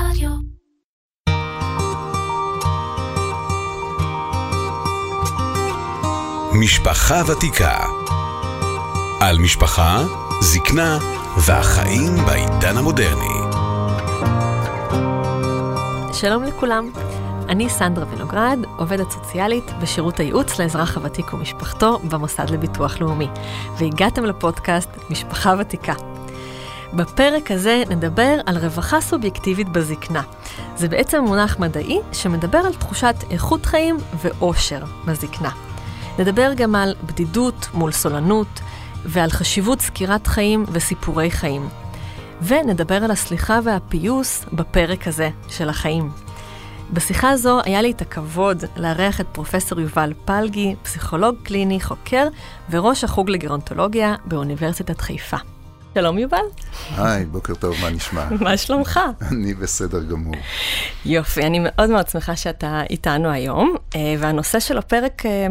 רדיו. משפחה ותיקה. על משפחה, זקנה והחיים בעידן המודרני. שלום לכולם, אני סנדרה וינוגרד, עובדת סוציאלית בשירות הייעוץ לאזרח הוותיק ומשפחתו במוסד לביטוח לאומי, והגעתם לפודקאסט משפחה ותיקה. בפרק הזה נדבר על רווחה סובייקטיבית בזקנה. זה בעצם מונח מדעי שמדבר על תחושת איכות חיים ואושר בזקנה. נדבר גם על בדידות מול סולנות, ועל חשיבות סקירת חיים וסיפורי חיים. ונדבר על הסליחה והפיוס בפרק הזה של החיים. בשיחה הזו היה לי את הכבוד לארח את פרופסור יובל פלגי, פסיכולוג קליני, חוקר וראש החוג לגרונטולוגיה באוניברסיטת חיפה. שלום יובל. היי, בוקר טוב, מה נשמע? מה שלומך? אני בסדר גמור. יופי, אני מאוד מאוד שמחה שאתה איתנו היום, אה, והנושא של הפרק אה,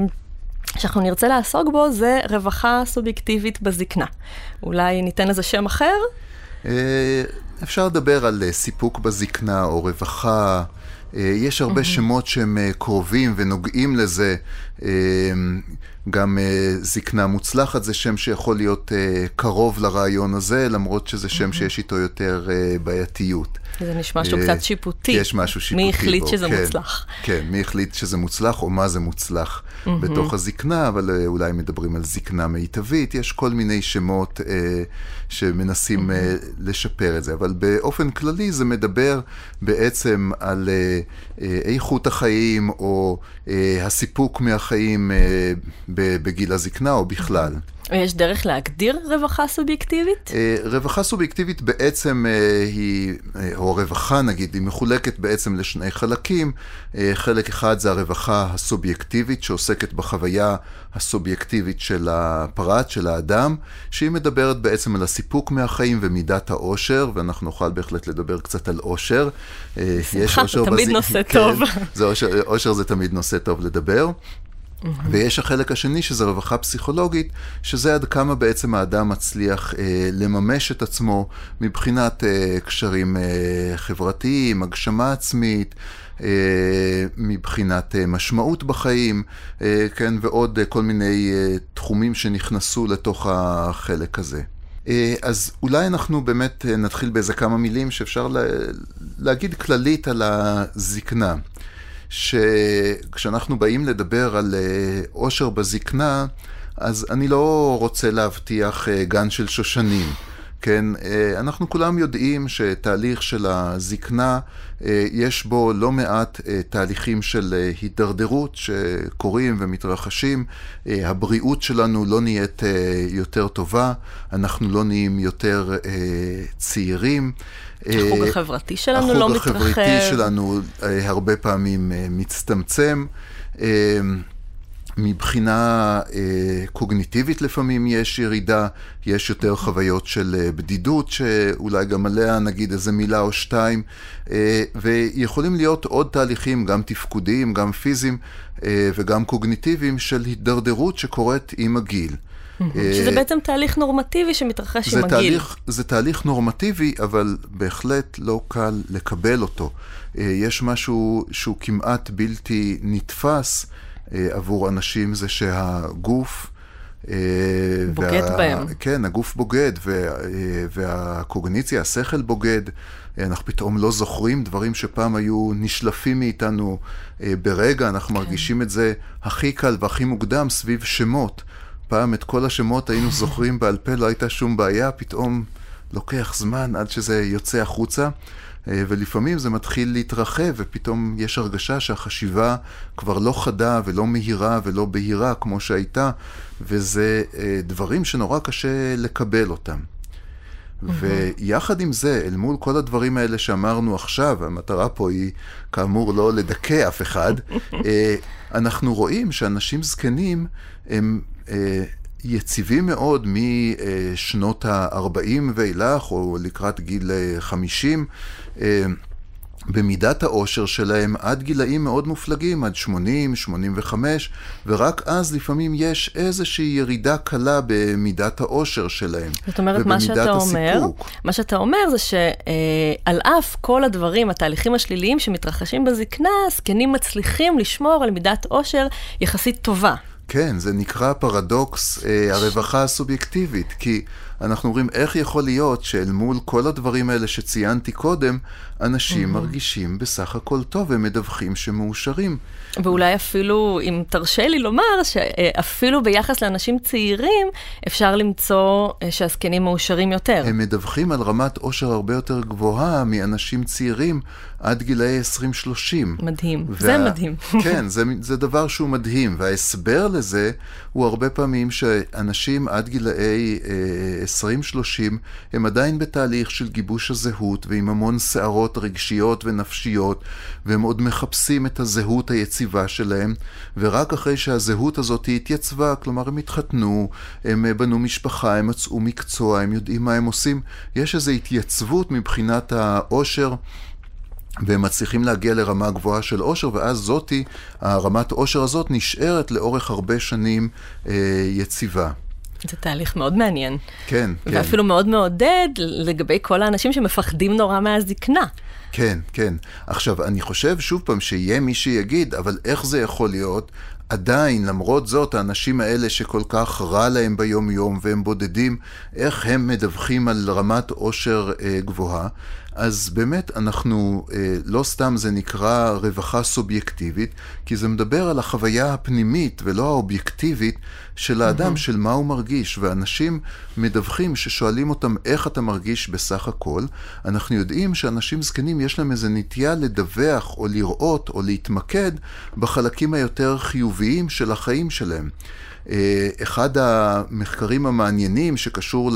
שאנחנו נרצה לעסוק בו זה רווחה סובייקטיבית בזקנה. אולי ניתן לזה שם אחר? אה, אפשר לדבר על סיפוק בזקנה או רווחה. יש הרבה שמות שהם קרובים ונוגעים לזה. גם זקנה מוצלחת זה שם שיכול להיות קרוב לרעיון הזה, למרות שזה שם שיש איתו יותר בעייתיות. זה נשמע שהוא קצת שיפוטי. יש משהו שיפוטי בו. מי החליט בו, שזה כן, מוצלח. כן, מי החליט שזה מוצלח או מה זה מוצלח mm-hmm. בתוך הזקנה, אבל אולי מדברים על זקנה מיטבית, יש כל מיני שמות אה, שמנסים mm-hmm. אה, לשפר את זה, אבל באופן כללי זה מדבר בעצם על אה, אה, איכות החיים או אה, הסיפוק מהחיים אה, בגיל הזקנה או בכלל. יש דרך להגדיר רווחה סובייקטיבית? רווחה סובייקטיבית בעצם היא, או רווחה נגיד, היא מחולקת בעצם לשני חלקים. חלק אחד זה הרווחה הסובייקטיבית שעוסקת בחוויה הסובייקטיבית של הפרט, של האדם, שהיא מדברת בעצם על הסיפוק מהחיים ומידת העושר, ואנחנו נוכל בהחלט לדבר קצת על עושר. שמחה, זה תמיד בז... נושא כן, טוב. זה עושר, עושר זה תמיד נושא טוב לדבר. Mm-hmm. ויש החלק השני, שזה רווחה פסיכולוגית, שזה עד כמה בעצם האדם מצליח אה, לממש את עצמו מבחינת אה, קשרים אה, חברתיים, הגשמה עצמית, אה, מבחינת אה, משמעות בחיים, אה, כן, ועוד אה, כל מיני אה, תחומים שנכנסו לתוך החלק הזה. אה, אז אולי אנחנו באמת אה, נתחיל באיזה כמה מילים שאפשר לה, להגיד כללית על הזקנה. שכשאנחנו באים לדבר על עושר בזקנה, אז אני לא רוצה להבטיח גן של שושנים. כן, אנחנו כולם יודעים שתהליך של הזקנה, יש בו לא מעט תהליכים של הידרדרות שקורים ומתרחשים. הבריאות שלנו לא נהיית יותר טובה, אנחנו לא נהיים יותר צעירים. החוג החברתי שלנו לא מתרחב. החוג החברתי שלנו הרבה פעמים מצטמצם. מבחינה אה, קוגניטיבית לפעמים יש ירידה, יש יותר חוויות של אה, בדידות, שאולי גם עליה נגיד איזה מילה או שתיים, אה, ויכולים להיות עוד תהליכים, גם תפקודיים, גם פיזיים אה, וגם קוגניטיביים, של הידרדרות שקורית עם הגיל. שזה בעצם תהליך נורמטיבי שמתרחש עם הגיל. תהליך, זה תהליך נורמטיבי, אבל בהחלט לא קל לקבל אותו. יש משהו שהוא כמעט בלתי נתפס. עבור אנשים זה שהגוף... בוגד וה... בהם. כן, הגוף בוגד, וה... והקוגניציה, השכל בוגד. אנחנו פתאום לא זוכרים דברים שפעם היו נשלפים מאיתנו ברגע, אנחנו כן. מרגישים את זה הכי קל והכי מוקדם סביב שמות. פעם את כל השמות היינו זוכרים בעל פה, לא הייתה שום בעיה, פתאום לוקח זמן עד שזה יוצא החוצה. ולפעמים זה מתחיל להתרחב, ופתאום יש הרגשה שהחשיבה כבר לא חדה ולא מהירה ולא בהירה כמו שהייתה, וזה דברים שנורא קשה לקבל אותם. Mm-hmm. ויחד עם זה, אל מול כל הדברים האלה שאמרנו עכשיו, המטרה פה היא כאמור לא לדכא אף אחד, אנחנו רואים שאנשים זקנים הם יציבים מאוד משנות ה-40 ואילך, או לקראת גיל 50. במידת העושר שלהם עד גילאים מאוד מופלגים, עד 80, 85, ורק אז לפעמים יש איזושהי ירידה קלה במידת העושר שלהם. זאת אומרת, מה שאתה אומר, מה שאתה אומר זה שעל אף כל הדברים, התהליכים השליליים שמתרחשים בזקנה, זקנים מצליחים לשמור על מידת עושר יחסית טובה. כן, זה נקרא פרדוקס אה, הרווחה הסובייקטיבית, כי אנחנו אומרים, איך יכול להיות שאל מול כל הדברים האלה שציינתי קודם, אנשים mm-hmm. מרגישים בסך הכל טוב, הם מדווחים שמאושרים. ואולי אפילו, אם תרשה לי לומר, שאפילו ביחס לאנשים צעירים, אפשר למצוא אה, שהזקנים מאושרים יותר. הם מדווחים על רמת עושר הרבה יותר גבוהה מאנשים צעירים עד גילאי 20-30. מדהים, וה... זה מדהים. כן, זה, זה דבר שהוא מדהים, וההסבר לזה הוא הרבה פעמים שאנשים עד גילאי אה, 20-30 הם עדיין בתהליך של גיבוש הזהות ועם המון שערות רגשיות ונפשיות, והם עוד מחפשים את הזהות היציבה שלהם, ורק אחרי שהזהות הזאת התייצבה, כלומר הם התחתנו, הם אה, בנו משפחה, הם מצאו מקצוע, הם יודעים מה הם עושים, יש איזו התייצבות מבחינת העושר. והם מצליחים להגיע לרמה גבוהה של עושר, ואז זאתי, הרמת עושר הזאת נשארת לאורך הרבה שנים אה, יציבה. זה תהליך מאוד מעניין. כן, כן. ואפילו מאוד מעודד לגבי כל האנשים שמפחדים נורא מהזקנה. כן, כן. עכשיו, אני חושב שוב פעם שיהיה מי שיגיד, אבל איך זה יכול להיות? עדיין, למרות זאת, האנשים האלה שכל כך רע להם ביום-יום והם בודדים, איך הם מדווחים על רמת עושר אה, גבוהה? אז באמת אנחנו, אה, לא סתם זה נקרא רווחה סובייקטיבית, כי זה מדבר על החוויה הפנימית ולא האובייקטיבית של האדם. של מה הוא מרגיש. ואנשים מדווחים ששואלים אותם איך אתה מרגיש בסך הכל. אנחנו יודעים שאנשים זקנים יש להם איזו נטייה לדווח או לראות או להתמקד בחלקים היותר חיוביים של החיים שלהם. אה, אחד המחקרים המעניינים שקשור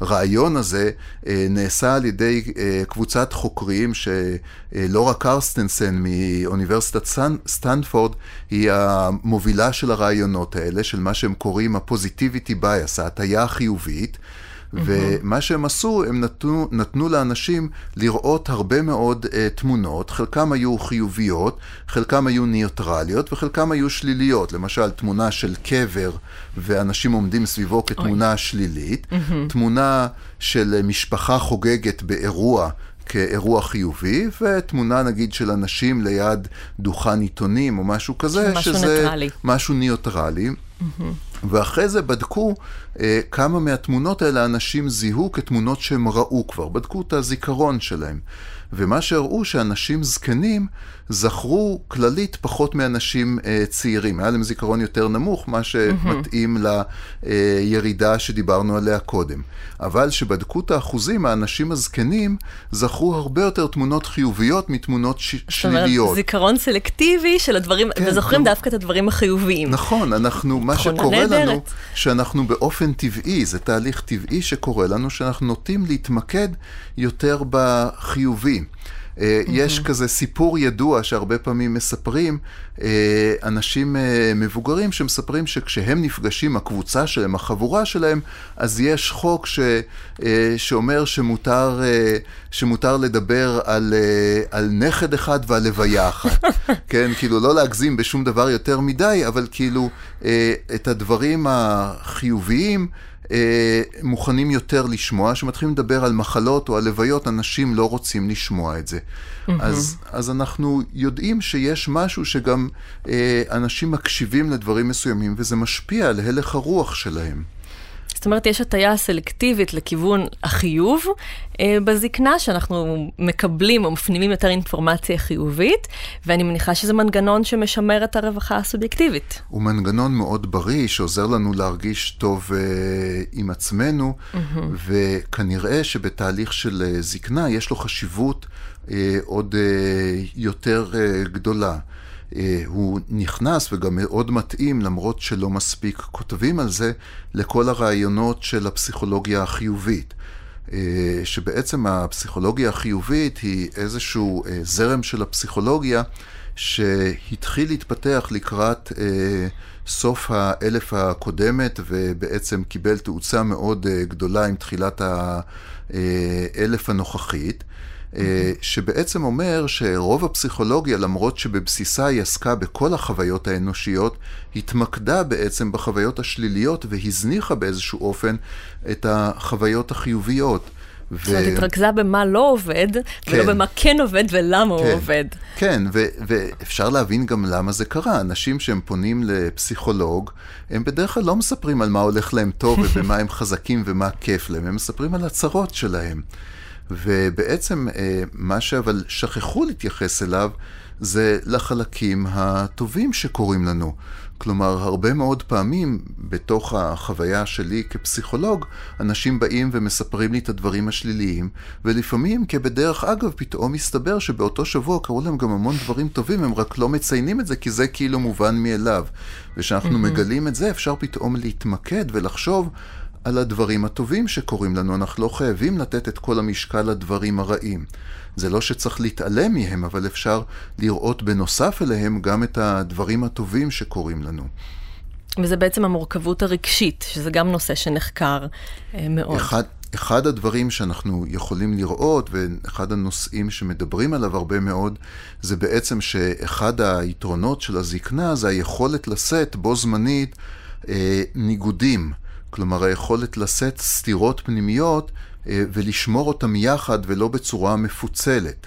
לרעיון הזה אה, נעשה על ידי אה, קבוצת חוקרים שלורה קרסטנסן מאוניברסיטת סטנפורד היא המובילה של הרעיונות האלה, של מה שהם קוראים ה-positivity bias, ההטייה החיובית. ומה שהם עשו, הם נתנו, נתנו לאנשים לראות הרבה מאוד אה, תמונות, חלקם היו חיוביות, חלקם היו ניוטרליות וחלקם היו שליליות. למשל, תמונה של קבר ואנשים עומדים סביבו כתמונה אוי. שלילית, mm-hmm. תמונה של משפחה חוגגת באירוע. כאירוע חיובי, ותמונה נגיד של אנשים ליד דוכן עיתונים או משהו כזה, משהו שזה ניטרלי. משהו ניוטרלי. Mm-hmm. ואחרי זה בדקו אה, כמה מהתמונות האלה אנשים זיהו כתמונות שהם ראו כבר, בדקו את הזיכרון שלהם. ומה שהראו שאנשים זקנים זכרו כללית פחות מאנשים אה, צעירים. היה להם זיכרון יותר נמוך, מה שמתאים mm-hmm. לירידה שדיברנו עליה קודם. אבל כשבדקו את האחוזים, האנשים הזקנים זכרו הרבה יותר תמונות חיוביות מתמונות ש- שליליות. זאת אומרת, זיכרון סלקטיבי של הדברים, כן, וזוכרים כמו... דווקא את הדברים החיוביים. נכון, אנחנו, מה שקורה נהדרת. לנו, שאנחנו באופן טבעי, זה תהליך טבעי שקורה לנו, שאנחנו נוטים להתמקד יותר בחיובי. Mm-hmm. יש כזה סיפור ידוע שהרבה פעמים מספרים, אה, אנשים אה, מבוגרים שמספרים שכשהם נפגשים, הקבוצה שלהם, החבורה שלהם, אז יש חוק ש, שאומר שמותר, שמותר לדבר על, על נכד אחד ועל לוויה אחת. כן, כאילו לא להגזים בשום דבר יותר מדי, אבל כאילו את הדברים החיוביים, אה, מוכנים יותר לשמוע, שמתחילים לדבר על מחלות או על לוויות, אנשים לא רוצים לשמוע את זה. Mm-hmm. אז, אז אנחנו יודעים שיש משהו שגם אה, אנשים מקשיבים לדברים מסוימים, וזה משפיע על הלך הרוח שלהם. זאת אומרת, יש הטיה סלקטיבית לכיוון החיוב אה, בזקנה, שאנחנו מקבלים או מפנימים יותר אינפורמציה חיובית, ואני מניחה שזה מנגנון שמשמר את הרווחה הסובייקטיבית. הוא מנגנון מאוד בריא, שעוזר לנו להרגיש טוב אה, עם עצמנו, mm-hmm. וכנראה שבתהליך של אה, זקנה יש לו חשיבות אה, עוד אה, יותר אה, גדולה. אה, הוא נכנס וגם מאוד מתאים, למרות שלא מספיק כותבים על זה, לכל הרעיונות של הפסיכולוגיה החיובית. אה, שבעצם הפסיכולוגיה החיובית היא איזשהו אה, זרם של הפסיכולוגיה שהתחיל להתפתח לקראת סוף האלף הקודמת ובעצם קיבל תאוצה מאוד גדולה עם תחילת האלף הנוכחית. שבעצם אומר שרוב הפסיכולוגיה, למרות שבבסיסה היא עסקה בכל החוויות האנושיות, התמקדה בעצם בחוויות השליליות והזניחה באיזשהו אופן את החוויות החיוביות. ו... זאת אומרת, התרכזה במה לא עובד, כן. ולא במה כן עובד ולמה כן. הוא עובד. כן, ו- ואפשר להבין גם למה זה קרה. אנשים שהם פונים לפסיכולוג, הם בדרך כלל לא מספרים על מה הולך להם טוב ובמה הם חזקים ומה כיף להם, הם מספרים על הצרות שלהם. ובעצם אה, מה שאבל שכחו להתייחס אליו, זה לחלקים הטובים שקורים לנו. כלומר, הרבה מאוד פעמים בתוך החוויה שלי כפסיכולוג, אנשים באים ומספרים לי את הדברים השליליים, ולפעמים כבדרך אגב פתאום מסתבר שבאותו שבוע קרו להם גם המון דברים טובים, הם רק לא מציינים את זה כי זה כאילו מובן מאליו. וכשאנחנו mm-hmm. מגלים את זה, אפשר פתאום להתמקד ולחשוב על הדברים הטובים שקורים לנו. אנחנו לא חייבים לתת את כל המשקל לדברים הרעים. זה לא שצריך להתעלם מהם, אבל אפשר לראות בנוסף אליהם גם את הדברים הטובים שקורים לנו. וזה בעצם המורכבות הרגשית, שזה גם נושא שנחקר אה, מאוד. אחד, אחד הדברים שאנחנו יכולים לראות, ואחד הנושאים שמדברים עליו הרבה מאוד, זה בעצם שאחד היתרונות של הזקנה זה היכולת לשאת בו זמנית אה, ניגודים. כלומר היכולת לשאת סתירות פנימיות אה, ולשמור אותם יחד ולא בצורה מפוצלת.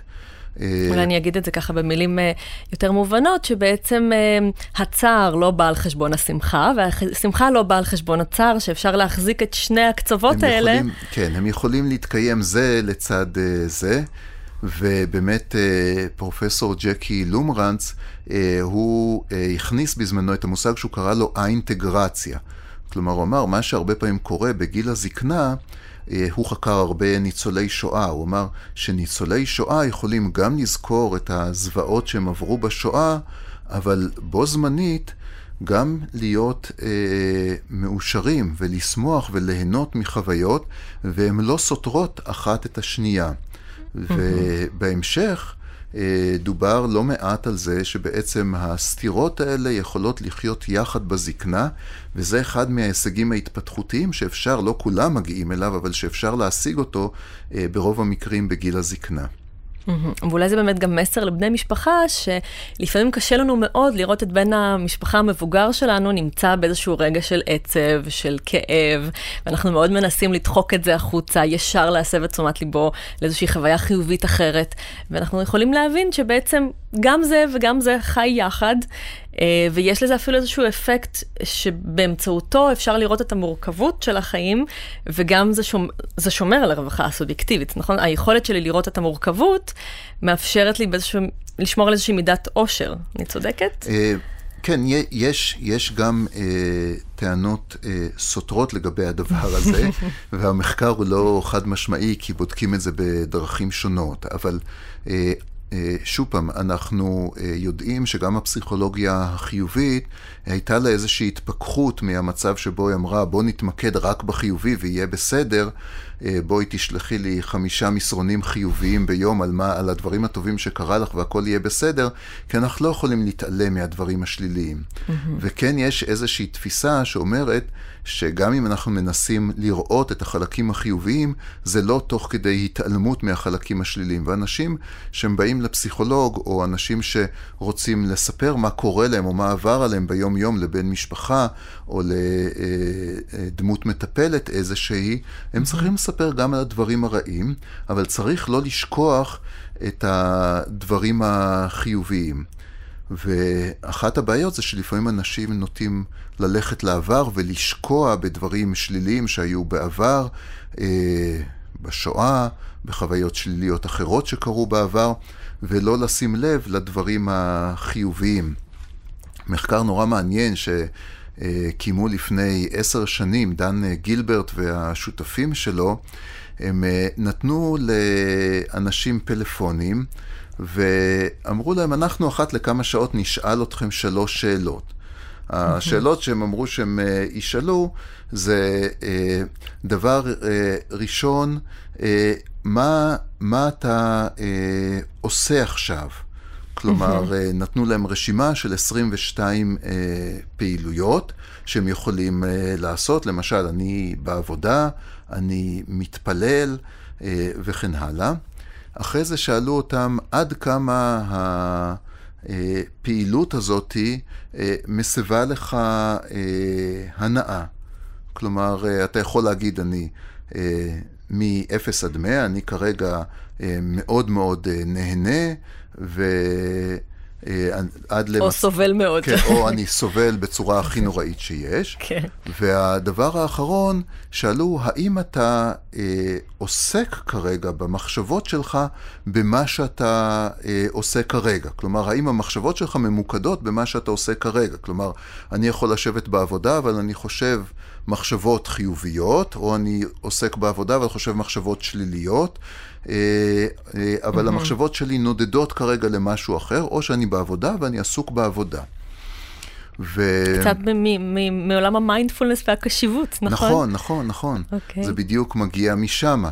אה, אולי אני אגיד את זה ככה במילים אה, יותר מובנות, שבעצם הצער לא בא על חשבון השמחה, והשמחה לא באה על חשבון הצער, שאפשר להחזיק את שני הקצוות האלה. יכולים, כן, הם יכולים להתקיים זה לצד זה. ובאמת פרופסור ג'קי לומרנץ, הוא הכניס בזמנו את המושג שהוא קרא לו האינטגרציה. כלומר, הוא אמר, מה שהרבה פעמים קורה בגיל הזקנה, אה, הוא חקר הרבה ניצולי שואה. הוא אמר שניצולי שואה יכולים גם לזכור את הזוועות שהם עברו בשואה, אבל בו זמנית גם להיות אה, מאושרים ולשמוח וליהנות מחוויות, והן לא סותרות אחת את השנייה. ובהמשך, דובר לא מעט על זה שבעצם הסתירות האלה יכולות לחיות יחד בזקנה, וזה אחד מההישגים ההתפתחותיים שאפשר, לא כולם מגיעים אליו, אבל שאפשר להשיג אותו אה, ברוב המקרים בגיל הזקנה. Mm-hmm. ואולי זה באמת גם מסר לבני משפחה, שלפעמים קשה לנו מאוד לראות את בן המשפחה המבוגר שלנו נמצא באיזשהו רגע של עצב, של כאב, ואנחנו מאוד מנסים לדחוק את זה החוצה, ישר להסב את תשומת ליבו לאיזושהי חוויה חיובית אחרת. ואנחנו יכולים להבין שבעצם גם זה וגם זה חי יחד, ויש לזה אפילו איזשהו אפקט שבאמצעותו אפשר לראות את המורכבות של החיים, וגם זה, שומר, זה שומר על הרווחה הסובייקטיבית, נכון? היכולת שלי לראות את המורכבות מאפשרת לי באיזשהו, לשמור על איזושהי מידת עושר. אני צודקת? אה, כן, יש, יש גם אה, טענות אה, סותרות לגבי הדבר הזה, והמחקר הוא לא חד משמעי, כי בודקים את זה בדרכים שונות, אבל אה, אה, שוב פעם, אנחנו אה, יודעים שגם הפסיכולוגיה החיובית, הייתה לה איזושהי התפכחות מהמצב שבו היא אמרה, בוא נתמקד רק בחיובי ויהיה בסדר, אה, בואי תשלחי לי חמישה מסרונים חיוביים ביום על, מה, על הדברים הטובים שקרה לך והכל יהיה בסדר, כי אנחנו לא יכולים להתעלם מהדברים השליליים. Mm-hmm. וכן יש איזושהי תפיסה שאומרת שגם אם אנחנו מנסים לראות את החלקים החיוביים, זה לא תוך כדי התעלמות מהחלקים השליליים. ואנשים שהם באים לפסיכולוג, או אנשים שרוצים לספר מה קורה להם או מה עבר עליהם ביום-יום לבן משפחה, או לדמות מטפלת איזושהי, הם צריכים לספר גם על הדברים הרעים, אבל צריך לא לשכוח את הדברים החיוביים. ואחת הבעיות זה שלפעמים אנשים נוטים ללכת לעבר ולשקוע בדברים שליליים שהיו בעבר, אה, בשואה, בחוויות שליליות אחרות שקרו בעבר, ולא לשים לב לדברים החיוביים. מחקר נורא מעניין שקיימו לפני עשר שנים, דן גילברט והשותפים שלו, הם אה, נתנו לאנשים פלאפונים, ואמרו להם, אנחנו אחת לכמה שעות נשאל אתכם שלוש שאלות. השאלות שהם אמרו שהם אה, ישאלו זה אה, דבר אה, ראשון, מה, מה אתה עושה עכשיו? כלומר, נתנו להם רשימה של 22 פעילויות שהם יכולים לעשות. למשל, אני בעבודה, אני מתפלל וכן הלאה. אחרי זה שאלו אותם עד כמה הפעילות הזאת מסבה לך הנאה. כלומר, אתה יכול להגיד, אני מ-0 עד 100, אני כרגע מאוד מאוד נהנה, ו... אה, למס... או סובל מאוד. כן, או אני סובל בצורה הכי נוראית שיש. כן. והדבר האחרון, שאלו, האם אתה אה, עוסק כרגע במחשבות שלך במה שאתה אה, עושה כרגע? כלומר, האם המחשבות שלך ממוקדות במה שאתה עושה כרגע? כלומר, אני יכול לשבת בעבודה, אבל אני חושב מחשבות חיוביות, או אני עוסק בעבודה וחושב מחשבות שליליות. אה, אה, אבל mm-hmm. המחשבות שלי נודדות כרגע למשהו אחר, או שאני בעבודה ואני עסוק בעבודה. ו... קצת מעולם המיינדפולנס והקשיבות, נכון? נכון, נכון, נכון. Okay. אוקיי. זה בדיוק מגיע משם.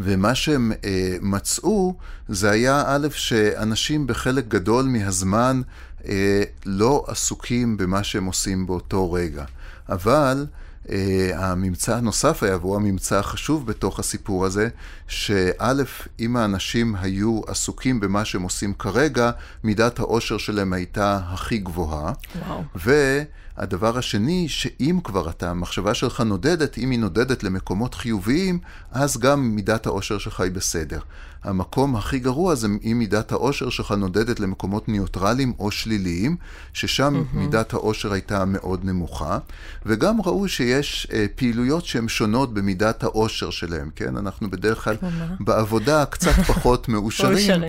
ומה שהם אה, מצאו, זה היה א', שאנשים בחלק גדול מהזמן אה, לא עסוקים במה שהם עושים באותו רגע. אבל הממצא הנוסף היה, והוא הממצא החשוב בתוך הסיפור הזה, שא', אם האנשים היו עסוקים במה שהם עושים כרגע, מידת האושר שלהם הייתה הכי גבוהה. וואו. והדבר השני, שאם כבר אתה, המחשבה שלך נודדת, אם היא נודדת למקומות חיוביים, אז גם מידת האושר שלך היא בסדר. המקום הכי גרוע זה אם מידת האושר שלך נודדת למקומות ניוטרליים או שליליים, ששם mm-hmm. מידת האושר הייתה מאוד נמוכה, וגם ראו שיש אה, פעילויות שהן שונות במידת האושר שלהם, כן? אנחנו בדרך כלל בעבודה קצת פחות מאושרים.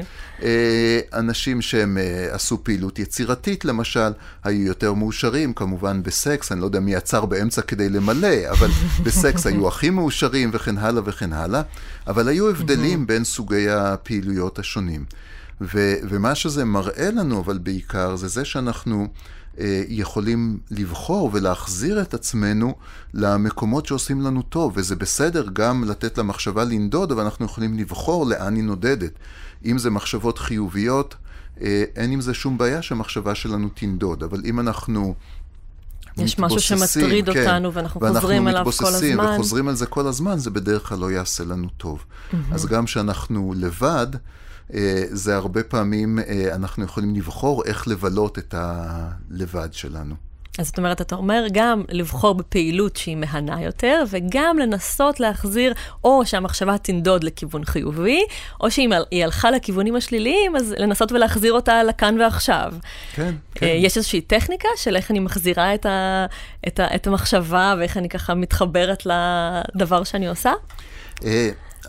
אה, אנשים שהם אה, עשו פעילות יצירתית, למשל, היו יותר מאושרים, כמובן בסקס, אני לא יודע מי עצר באמצע כדי למלא, אבל בסקס היו הכי מאושרים וכן הלאה וכן הלאה, אבל היו הבדלים בין סוגי הפעילויות השונים. ו, ומה שזה מראה לנו, אבל בעיקר, זה זה שאנחנו אה, יכולים לבחור ולהחזיר את עצמנו למקומות שעושים לנו טוב, וזה בסדר גם לתת למחשבה לנדוד, אבל אנחנו יכולים לבחור לאן היא נודדת. אם זה מחשבות חיוביות, אה, אין עם זה שום בעיה שהמחשבה שלנו תנדוד, אבל אם אנחנו... יש משהו שמטריד כן, אותנו ואנחנו חוזרים אליו כל הזמן. ואנחנו מתבוססים וחוזרים על זה כל הזמן, זה בדרך כלל לא יעשה לנו טוב. Mm-hmm. אז גם כשאנחנו לבד, אה, זה הרבה פעמים, אה, אנחנו יכולים לבחור איך לבלות את הלבד שלנו. אז זאת אומרת, אתה אומר גם לבחור בפעילות שהיא מהנה יותר, וגם לנסות להחזיר, או שהמחשבה תנדוד לכיוון חיובי, או שאם היא הלכה לכיוונים השליליים, אז לנסות ולהחזיר אותה לכאן ועכשיו. כן, כן. יש איזושהי טכניקה של איך אני מחזירה את, ה, את, ה, את המחשבה, ואיך אני ככה מתחברת לדבר שאני עושה?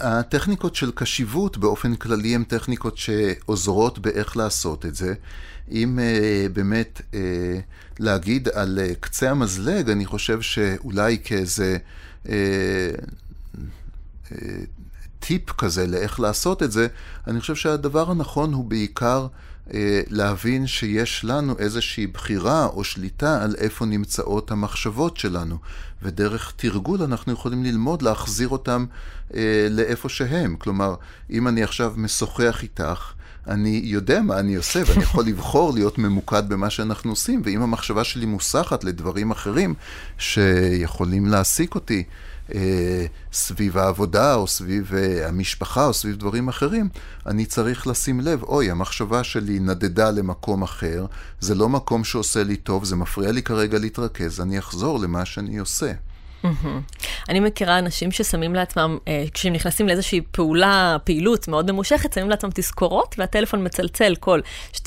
הטכניקות של קשיבות באופן כללי הן טכניקות שעוזרות באיך לעשות את זה. אם uh, באמת uh, להגיד על uh, קצה המזלג, אני חושב שאולי כאיזה uh, uh, טיפ כזה לאיך לעשות את זה, אני חושב שהדבר הנכון הוא בעיקר להבין שיש לנו איזושהי בחירה או שליטה על איפה נמצאות המחשבות שלנו. ודרך תרגול אנחנו יכולים ללמוד להחזיר אותם uh, לאיפה שהם. כלומר, אם אני עכשיו משוחח איתך, אני יודע מה אני עושה, ואני יכול לבחור להיות ממוקד במה שאנחנו עושים, ואם המחשבה שלי מוסחת לדברים אחרים שיכולים להעסיק אותי, אה, סביב העבודה, או סביב אה, המשפחה, או סביב דברים אחרים, אני צריך לשים לב, אוי, המחשבה שלי נדדה למקום אחר, זה לא מקום שעושה לי טוב, זה מפריע לי כרגע להתרכז, אני אחזור למה שאני עושה. אני מכירה אנשים ששמים לעצמם, אה, כשהם נכנסים לאיזושהי פעולה, פעילות מאוד ממושכת, שמים לעצמם תזכורות, והטלפון מצלצל כל 2-3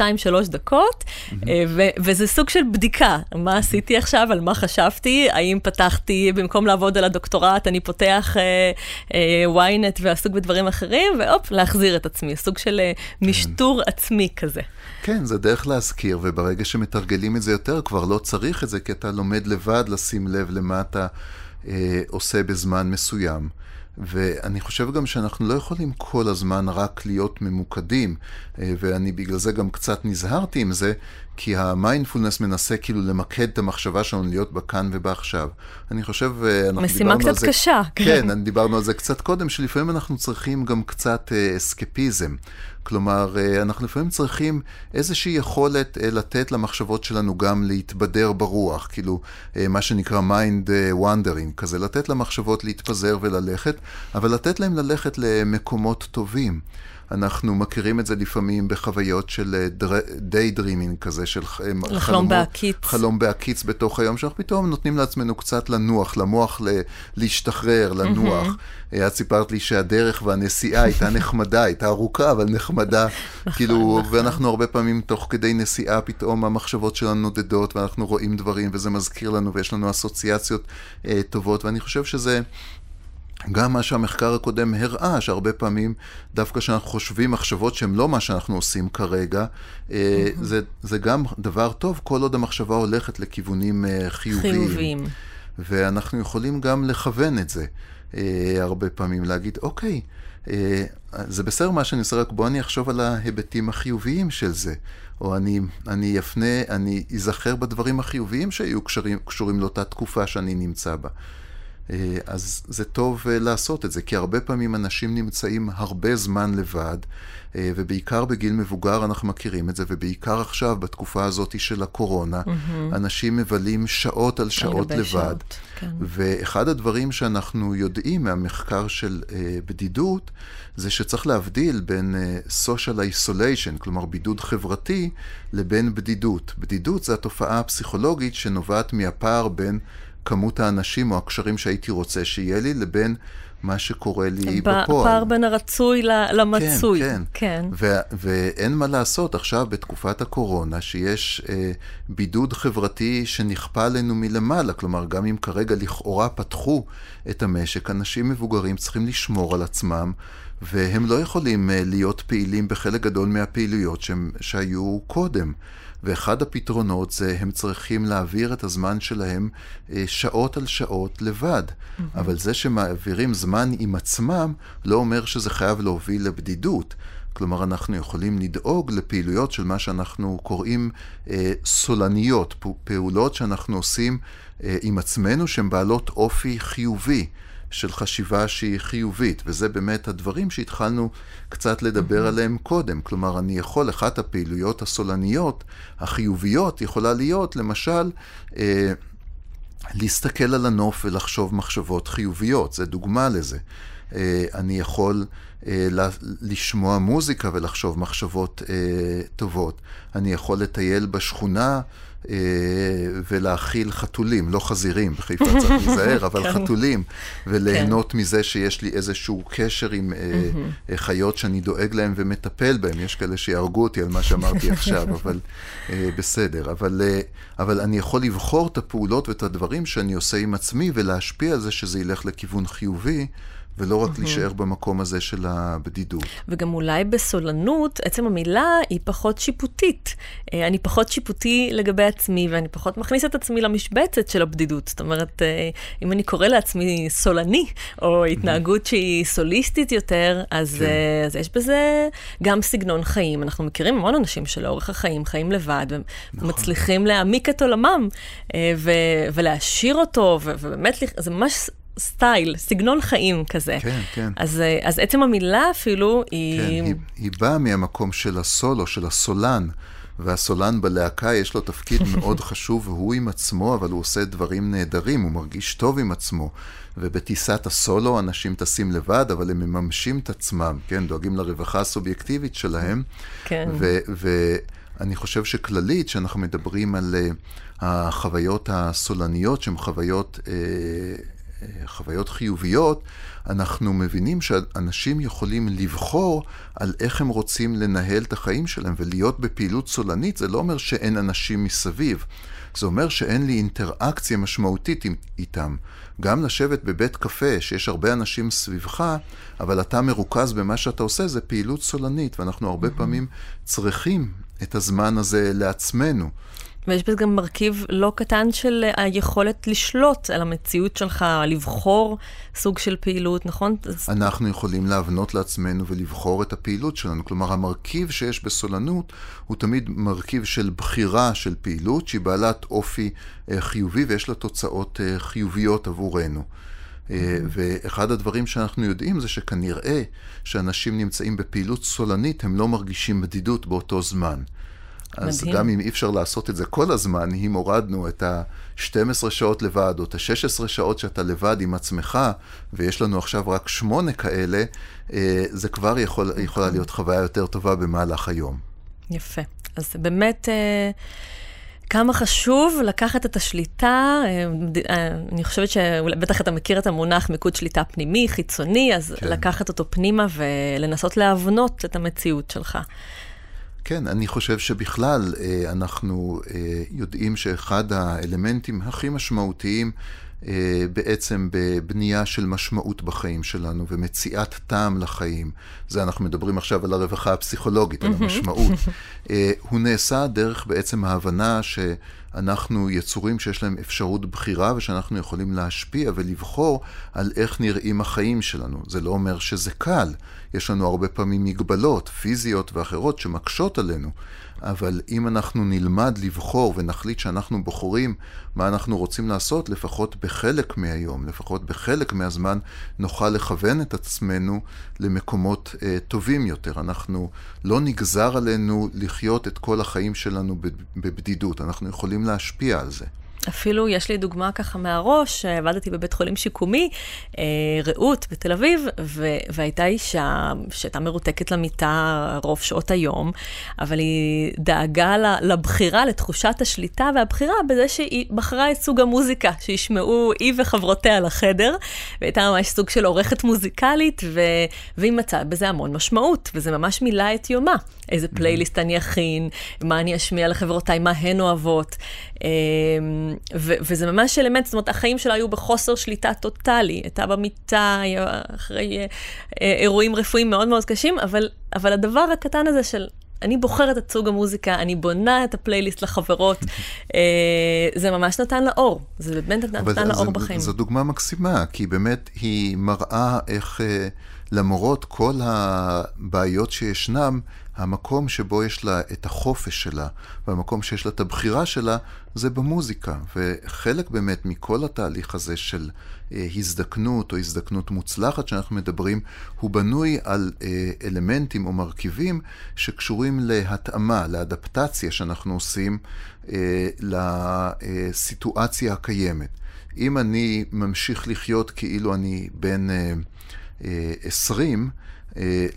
דקות, אה, וזה סוג של בדיקה. מה עשיתי עכשיו, על מה חשבתי, האם פתחתי, במקום לעבוד על הדוקטורט, אני פותח אה, ynet ועסוק בדברים אחרים, והופ, להחזיר את עצמי. סוג של משטור עצמי כזה. כן, זה דרך להזכיר, וברגע שמתרגלים את זה יותר, כבר לא צריך את זה, כי אתה לומד לבד לשים לב למה אתה אה, עושה בזמן מסוים. ואני חושב גם שאנחנו לא יכולים כל הזמן רק להיות ממוקדים, אה, ואני בגלל זה גם קצת נזהרתי עם זה, כי המיינדפולנס מנסה כאילו למקד את המחשבה שלנו להיות בכאן ובעכשיו. אני חושב, אה, אנחנו דיברנו על זה... משימה קצת קשה. כן, כן דיברנו על זה קצת קודם, שלפעמים אנחנו צריכים גם קצת אסקפיזם. כלומר, אה, אנחנו לפעמים צריכים איזושהי יכולת אה, לתת למחשבות שלנו גם להתבדר ברוח, כאילו, אה, מה שנקרא mind wandering, כזה, לתת למחשבות להתפזר וללכת, אבל לתת להם ללכת למקומות טובים. אנחנו מכירים את זה לפעמים בחוויות של דיי דרימינג כזה, של לחלום חלומות, בהקיץ. חלום בהקיץ בתוך היום, שאנחנו פתאום נותנים לעצמנו קצת לנוח, למוח ל, להשתחרר, לנוח. את סיפרת לי שהדרך והנסיעה הייתה נחמדה, הייתה ארוכה, אבל נחמדה. נכון, כאילו, נכון. ואנחנו הרבה פעמים תוך כדי נסיעה, פתאום המחשבות שלנו נודדות, ואנחנו רואים דברים, וזה מזכיר לנו, ויש לנו אסוציאציות אה, טובות, ואני חושב שזה... גם מה שהמחקר הקודם הראה, שהרבה פעמים דווקא כשאנחנו חושבים מחשבות שהן לא מה שאנחנו עושים כרגע, mm-hmm. זה, זה גם דבר טוב כל עוד המחשבה הולכת לכיוונים אה, חיוביים. חיוביים. ואנחנו יכולים גם לכוון את זה אה, הרבה פעמים, להגיד, אוקיי, זה בסדר מה שאני עושה, רק בוא אני אחשוב על ההיבטים החיוביים של זה. או אני, אני אפנה, אני אזכר בדברים החיוביים שהיו קשרים, קשורים לאותה תקופה שאני נמצא בה. אה, אז זה טוב אה, לעשות את זה, כי הרבה פעמים אנשים נמצאים הרבה זמן לבד, אה, ובעיקר בגיל מבוגר אנחנו מכירים את זה, ובעיקר עכשיו, בתקופה הזאת של הקורונה, mm-hmm. אנשים מבלים שעות על שעות לבד. שעות, כן. ואחד הדברים שאנחנו יודעים מהמחקר של בדידות, זה שצריך להבדיל בין social isolation, כלומר בידוד חברתי, לבין בדידות. בדידות זה התופעה הפסיכולוגית שנובעת מהפער בין... כמות האנשים או הקשרים שהייתי רוצה שיהיה לי, לבין מה שקורה לי בפועל. פער בין הרצוי למצוי. כן, כן. כן. ו- ואין מה לעשות עכשיו בתקופת הקורונה, שיש אה, בידוד חברתי שנכפה עלינו מלמעלה. כלומר, גם אם כרגע לכאורה פתחו את המשק, אנשים מבוגרים צריכים לשמור על עצמם. והם לא יכולים אה, להיות פעילים בחלק גדול מהפעילויות שהם, שהיו קודם. ואחד הפתרונות זה הם צריכים להעביר את הזמן שלהם אה, שעות על שעות לבד. Mm-hmm. אבל זה שמעבירים זמן עם עצמם, לא אומר שזה חייב להוביל לבדידות. כלומר, אנחנו יכולים לדאוג לפעילויות של מה שאנחנו קוראים אה, סולניות, פעולות שאנחנו עושים אה, עם עצמנו שהן בעלות אופי חיובי. של חשיבה שהיא חיובית, וזה באמת הדברים שהתחלנו קצת לדבר עליהם קודם. כלומר, אני יכול, אחת הפעילויות הסולניות, החיוביות, יכולה להיות, למשל, אה, להסתכל על הנוף ולחשוב מחשבות חיוביות, זה דוגמה לזה. אה, אני יכול אה, לשמוע מוזיקה ולחשוב מחשבות אה, טובות. אני יכול לטייל בשכונה ולהאכיל חתולים, לא חזירים, בחיפה צריך להיזהר, אבל כן. חתולים, וליהנות כן. מזה שיש לי איזשהו קשר עם mm-hmm. חיות שאני דואג להן ומטפל בהן. יש כאלה שיהרגו אותי על מה שאמרתי עכשיו, אבל בסדר. אבל, אבל אני יכול לבחור את הפעולות ואת הדברים שאני עושה עם עצמי ולהשפיע על זה שזה ילך לכיוון חיובי. ולא רק להישאר במקום הזה של הבדידות. וגם אולי בסולנות, עצם המילה היא פחות שיפוטית. אה, אני פחות שיפוטי לגבי עצמי, ואני פחות מכניס את עצמי למשבצת של הבדידות. זאת אומרת, אה, אם אני קורא לעצמי סולני, או התנהגות שהיא סוליסטית יותר, אז, כן. אה, אז יש בזה גם סגנון חיים. אנחנו מכירים המון אנשים שלאורך החיים חיים לבד, ומצליחים נכון. להעמיק את עולמם, ו- ולהעשיר אותו, ו- ובאמת, זה ממש סטייל, סגנון חיים כזה. כן, כן. אז, אה, אז עצם המילה אפילו היא... כן, היא, היא באה מהמקום של הסולו, של הסולן. והסולן בלהקה יש לו תפקיד מאוד חשוב, והוא עם עצמו, אבל הוא עושה דברים נהדרים, הוא מרגיש טוב עם עצמו. ובטיסת הסולו אנשים טסים לבד, אבל הם מממשים את עצמם, כן? דואגים לרווחה הסובייקטיבית שלהם. כן. ואני חושב שכללית, כשאנחנו מדברים על uh, החוויות הסולניות, שהן חוויות... Uh, חוויות חיוביות, אנחנו מבינים שאנשים יכולים לבחור על איך הם רוצים לנהל את החיים שלהם ולהיות בפעילות סולנית, זה לא אומר שאין אנשים מסביב. זה אומר שאין לי אינטראקציה משמעותית איתם. גם לשבת בבית קפה, שיש הרבה אנשים סביבך, אבל אתה מרוכז במה שאתה עושה, זה פעילות סולנית, ואנחנו הרבה. פעמים צריכים את הזמן הזה לעצמנו. ויש בזה גם מרכיב לא קטן של היכולת לשלוט על המציאות שלך, לבחור סוג של פעילות, נכון? אנחנו יכולים להבנות לעצמנו ולבחור את הפעילות שלנו. כלומר, המרכיב שיש בסולנות הוא תמיד מרכיב של בחירה של פעילות שהיא בעלת אופי אה, חיובי ויש לה תוצאות אה, חיוביות עבורנו. אה, ואחד הדברים שאנחנו יודעים זה שכנראה שאנשים נמצאים בפעילות סולנית, הם לא מרגישים בדידות באותו זמן. אז מדהים. גם אם אי אפשר לעשות את זה כל הזמן, אם הורדנו את ה-12 שעות לבד, או את ה-16 שעות שאתה לבד עם עצמך, ויש לנו עכשיו רק שמונה כאלה, אה, זה כבר יכול, יכולה להיות חוויה יותר טובה במהלך היום. יפה. אז באמת... אה, כמה חשוב לקחת את השליטה, אני חושבת שבטח אתה מכיר את המונח מיקוד שליטה פנימי, חיצוני, אז כן. לקחת אותו פנימה ולנסות להבנות את המציאות שלך. כן, אני חושב שבכלל אה, אנחנו אה, יודעים שאחד האלמנטים הכי משמעותיים בעצם בבנייה של משמעות בחיים שלנו ומציאת טעם לחיים, זה אנחנו מדברים עכשיו על הרווחה הפסיכולוגית, על המשמעות, הוא נעשה דרך בעצם ההבנה ש... אנחנו יצורים שיש להם אפשרות בחירה ושאנחנו יכולים להשפיע ולבחור על איך נראים החיים שלנו. זה לא אומר שזה קל. יש לנו הרבה פעמים מגבלות פיזיות ואחרות שמקשות עלינו, אבל אם אנחנו נלמד לבחור ונחליט שאנחנו בוחרים מה אנחנו רוצים לעשות, לפחות בחלק מהיום, לפחות בחלק מהזמן, נוכל לכוון את עצמנו למקומות אה, טובים יותר. אנחנו, לא נגזר עלינו לחיות את כל החיים שלנו בבדידות, אנחנו יכולים להשפיע על זה. אפילו יש לי דוגמה ככה מהראש, עבדתי בבית חולים שיקומי, אה, רעות בתל אביב, ו- והייתה אישה שהייתה מרותקת למיטה רוב שעות היום, אבל היא דאגה לבחירה, לתחושת השליטה והבחירה בזה שהיא בחרה את סוג המוזיקה, שישמעו היא וחברותיה לחדר, והייתה ממש סוג של עורכת מוזיקלית, ו- והיא מצאה בזה המון משמעות, וזה ממש מילא את יומה. איזה פלייליסט אני אכין, מה אני אשמיע לחברותיי, מה הן אוהבות. אמ, ו- וזה ממש אלמנט, זאת אומרת, החיים שלה היו בחוסר שליטה טוטאלי. הייתה במיטה אחרי אה, אה, אירועים רפואיים מאוד מאוד קשים, אבל, אבל הדבר הקטן הזה של אני בוחרת את סוג המוזיקה, אני בונה את הפלייליסט לחברות, אה, זה ממש נתן לה אור. זה באמת נתן לה אור בחיים. זו דוגמה מקסימה, כי באמת היא מראה איך למרות כל הבעיות שישנם, המקום שבו יש לה את החופש שלה, והמקום שיש לה את הבחירה שלה, זה במוזיקה. וחלק באמת מכל התהליך הזה של אה, הזדקנות או הזדקנות מוצלחת שאנחנו מדברים, הוא בנוי על אה, אלמנטים או מרכיבים שקשורים להתאמה, לאדפטציה שאנחנו עושים אה, לסיטואציה הקיימת. אם אני ממשיך לחיות כאילו אני בן... אה, 20, אה,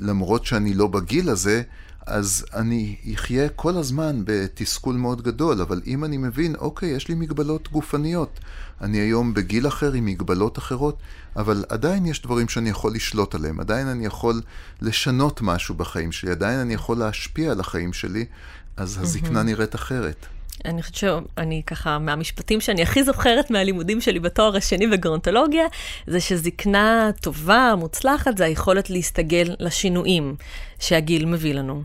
למרות שאני לא בגיל הזה, אז אני אחיה כל הזמן בתסכול מאוד גדול, אבל אם אני מבין, אוקיי, יש לי מגבלות גופניות, אני היום בגיל אחר עם מגבלות אחרות, אבל עדיין יש דברים שאני יכול לשלוט עליהם, עדיין אני יכול לשנות משהו בחיים שלי, עדיין אני יכול להשפיע על החיים שלי, אז הזקנה נראית אחרת. אני חושבת שאני ככה, מהמשפטים שאני הכי זוכרת מהלימודים שלי בתואר השני בגרונטולוגיה, זה שזקנה טובה, מוצלחת, זה היכולת להסתגל לשינויים שהגיל מביא לנו.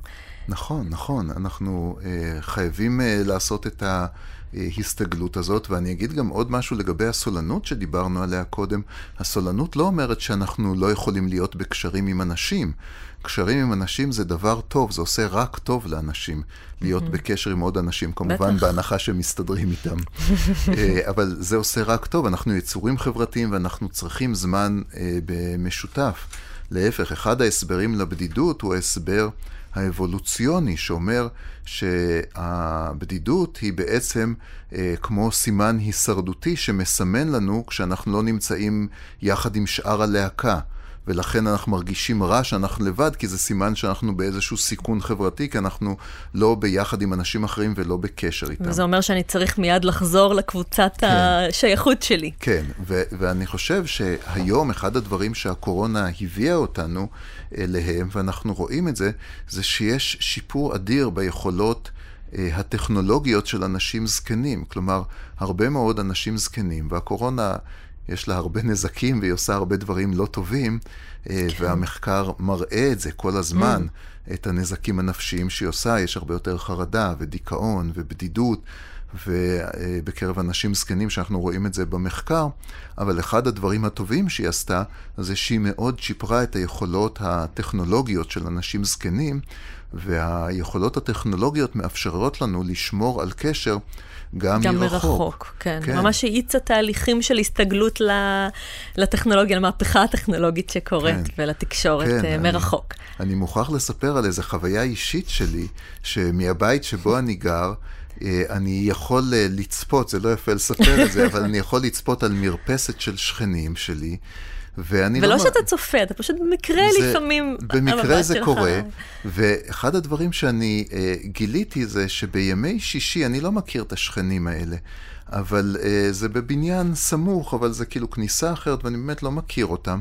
נכון, נכון. אנחנו uh, חייבים uh, לעשות את ההסתגלות הזאת, ואני אגיד גם עוד משהו לגבי הסולנות שדיברנו עליה קודם. הסולנות לא אומרת שאנחנו לא יכולים להיות בקשרים עם אנשים. קשרים עם אנשים זה דבר טוב, זה עושה רק טוב לאנשים, להיות mm-hmm. בקשר עם עוד אנשים, כמובן בטח. בהנחה שמסתדרים איתם. אה, אבל זה עושה רק טוב, אנחנו יצורים חברתיים ואנחנו צריכים זמן אה, במשותף. להפך, אחד ההסברים לבדידות הוא ההסבר האבולוציוני, שאומר שהבדידות היא בעצם אה, כמו סימן הישרדותי שמסמן לנו כשאנחנו לא נמצאים יחד עם שאר הלהקה. ולכן אנחנו מרגישים רע שאנחנו לבד, כי זה סימן שאנחנו באיזשהו סיכון חברתי, כי אנחנו לא ביחד עם אנשים אחרים ולא בקשר איתם. וזה אומר שאני צריך מיד לחזור לקבוצת כן. השייכות שלי. כן, ו- ואני חושב שהיום אחד הדברים שהקורונה הביאה אותנו אליהם, ואנחנו רואים את זה, זה שיש שיפור אדיר ביכולות אה, הטכנולוגיות של אנשים זקנים. כלומר, הרבה מאוד אנשים זקנים, והקורונה יש לה הרבה נזקים והיא עושה הרבה דברים לא טובים, אה, כן. והמחקר מראה את זה כל הזמן, mm. את הנזקים הנפשיים שהיא עושה, יש הרבה יותר חרדה ודיכאון ובדידות. ובקרב אנשים זקנים שאנחנו רואים את זה במחקר, אבל אחד הדברים הטובים שהיא עשתה, זה שהיא מאוד שיפרה את היכולות הטכנולוגיות של אנשים זקנים, והיכולות הטכנולוגיות מאפשרות לנו לשמור על קשר גם, גם מרחוק. גם מרחוק, כן. כן. ממש האיצה תהליכים של הסתגלות לטכנולוגיה, למהפכה הטכנולוגית שקורית, כן. ולתקשורת כן, אה, מרחוק. אני, אני מוכרח לספר על איזו חוויה אישית שלי, שמהבית שבו אני גר, אה, אני יכול אה, לצפות, זה לא יפה לספר את זה, אבל אני יכול לצפות על מרפסת של שכנים שלי. ואני ולא לא... שאתה צופה, אתה פשוט במקרה זה, לפעמים... במקרה זה שלך... קורה, ואחד הדברים שאני uh, גיליתי זה שבימי שישי, אני לא מכיר את השכנים האלה, אבל uh, זה בבניין סמוך, אבל זה כאילו כניסה אחרת, ואני באמת לא מכיר אותם.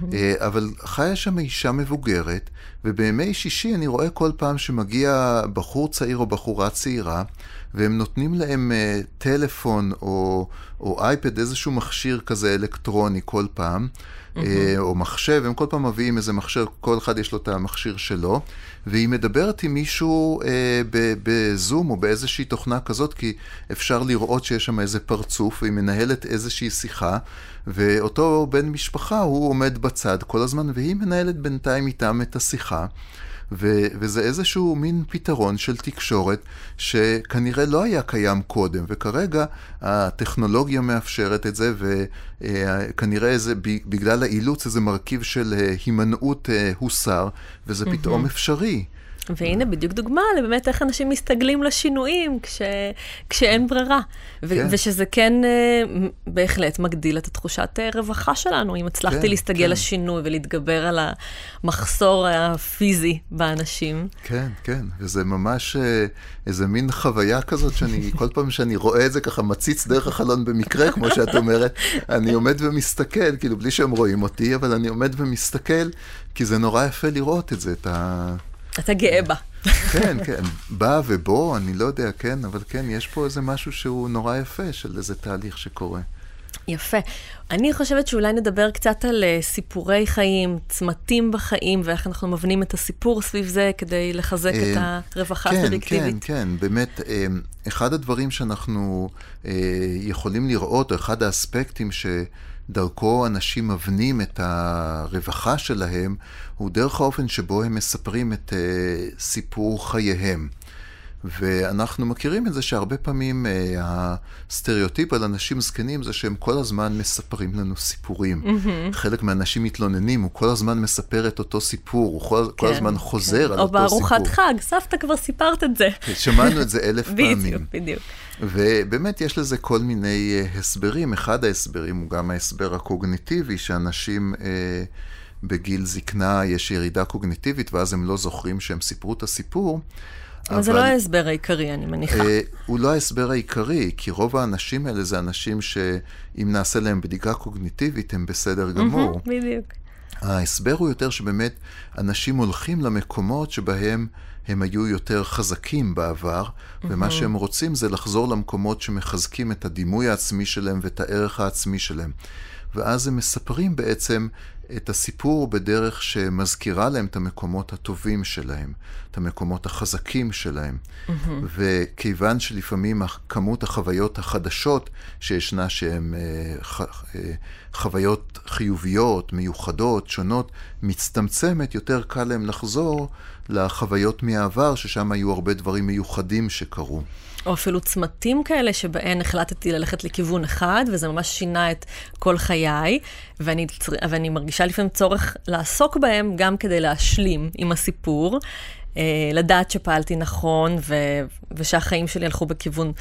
Uh, אבל חיה שם אישה מבוגרת, ובימי שישי אני רואה כל פעם שמגיע בחור צעיר או בחורה צעירה, והם נותנים להם uh, טלפון או, או אייפד, איזשהו מכשיר כזה אלקטרוני כל פעם, uh, או מחשב, הם כל פעם מביאים איזה מכשיר, כל אחד יש לו את המכשיר שלו, והיא מדברת עם מישהו uh, בזום או באיזושהי תוכנה כזאת, כי אפשר לראות שיש שם איזה פרצוף, והיא מנהלת איזושהי שיחה, ואותו בן משפחה, הוא עומד בצד כל הזמן, והיא מנהלת בינתיים איתם את השיחה. ו- וזה איזשהו מין פתרון של תקשורת שכנראה לא היה קיים קודם, וכרגע הטכנולוגיה מאפשרת את זה, וכנראה זה בגלל האילוץ איזה מרכיב של אה, הימנעות אה, הוסר, וזה פתאום אפשרי. והנה בדיוק דוגמה לבאמת איך אנשים מסתגלים לשינויים כש, כשאין ברירה. ו- כן. ושזה כן uh, בהחלט מגדיל את התחושת uh, רווחה שלנו, אם הצלחתי כן, להסתגל כן. לשינוי ולהתגבר על המחסור הפיזי באנשים. כן, כן, וזה ממש uh, איזה מין חוויה כזאת שאני, כל פעם שאני רואה את זה ככה מציץ דרך החלון במקרה, כמו שאת אומרת, אני עומד ומסתכל, כאילו בלי שהם רואים אותי, אבל אני עומד ומסתכל, כי זה נורא יפה לראות את זה, את ה... אתה גאה בה. כן, כן, בא ובוא, אני לא יודע, כן, אבל כן, יש פה איזה משהו שהוא נורא יפה של איזה תהליך שקורה. יפה. אני חושבת שאולי נדבר קצת על uh, סיפורי חיים, צמתים בחיים, ואיך אנחנו מבנים את הסיפור סביב זה כדי לחזק את אה, הרווחה כן, הסובייקטיבית. כן, כן, באמת, אה, אחד הדברים שאנחנו יכולים לראות, או אחד האספקטים ש... דרכו אנשים מבנים את הרווחה שלהם, הוא דרך האופן שבו הם מספרים את uh, סיפור חייהם. ואנחנו מכירים את זה שהרבה פעמים uh, הסטריאוטיפ על אנשים זקנים זה שהם כל הזמן מספרים לנו סיפורים. Mm-hmm. חלק מהאנשים מתלוננים, הוא כל הזמן מספר את אותו סיפור, הוא כל, כן, כל הזמן חוזר כן. על אותו סיפור. או בארוחת חג, סבתא כבר סיפרת את זה. כן, שמענו את זה אלף פעמים. בדיוק, בדיוק. ובאמת יש לזה כל מיני uh, הסברים. אחד ההסברים הוא גם ההסבר הקוגניטיבי, שאנשים... Uh, בגיל זקנה יש ירידה קוגניטיבית, ואז הם לא זוכרים שהם סיפרו את הסיפור. אבל, זה לא ההסבר העיקרי, אני מניחה. אה, הוא לא ההסבר העיקרי, כי רוב האנשים האלה זה אנשים שאם נעשה להם בדיקה קוגניטיבית, הם בסדר גמור. בדיוק. ההסבר הוא יותר שבאמת אנשים הולכים למקומות שבהם הם היו יותר חזקים בעבר, mm-hmm. ומה שהם רוצים זה לחזור למקומות שמחזקים את הדימוי העצמי שלהם ואת הערך העצמי שלהם. ואז הם מספרים בעצם את הסיפור בדרך שמזכירה להם את המקומות הטובים שלהם, את המקומות החזקים שלהם. Mm-hmm. וכיוון שלפעמים כמות החוויות החדשות שישנה, שהן אה, ח, אה, חוויות חיוביות, מיוחדות, שונות, מצטמצמת, יותר קל להם לחזור לחוויות מהעבר, ששם היו הרבה דברים מיוחדים שקרו. או אפילו צמתים כאלה שבהן החלטתי ללכת לכיוון אחד, וזה ממש שינה את כל חיי, ואני, ואני מרגישה לפעמים צורך לעסוק בהם גם כדי להשלים עם הסיפור, אה, לדעת שפעלתי נכון, ו, ושהחיים שלי הלכו בכיוון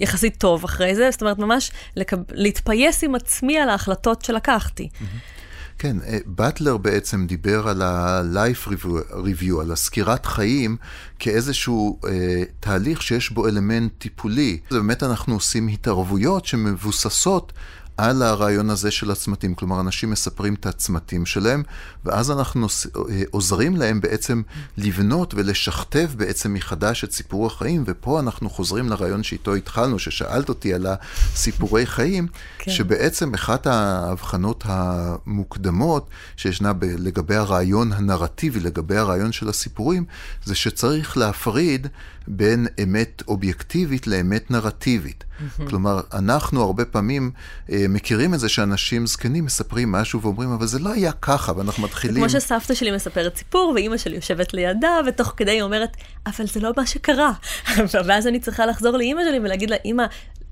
יחסית טוב אחרי זה, זאת אומרת, ממש לקב... להתפייס עם עצמי על ההחלטות שלקחתי. Mm-hmm. כן, אה, באטלר בעצם דיבר על ה-life review, על הסקירת חיים, כאיזשהו אה, תהליך שיש בו אלמנט טיפולי. באמת אנחנו עושים התערבויות שמבוססות על הרעיון הזה של הצמתים. כלומר, אנשים מספרים את הצמתים שלהם, ואז אנחנו אה, עוזרים להם בעצם לבנות ולשכתב בעצם מחדש את סיפור החיים, ופה אנחנו חוזרים לרעיון שאיתו התחלנו, ששאלת אותי על הסיפורי חיים, כן. שבעצם אחת ההבחנות המוקדמות שישנה ב- לגבי הרעיון הנרטיבי, לגבי הרעיון של הסיפורים, זה שצריך להפריד בין אמת אובייקטיבית לאמת נרטיבית. Mm-hmm. כלומר, אנחנו הרבה פעמים אה, מכירים את זה שאנשים זקנים מספרים משהו ואומרים, אבל זה לא היה ככה, ואנחנו מתחילים... כמו שסבתא שלי מספרת סיפור, ואימא שלי יושבת לידה, ותוך כדי היא אומרת, אבל זה לא מה שקרה. ואז אני צריכה לחזור לאימא שלי ולהגיד לה, אימא,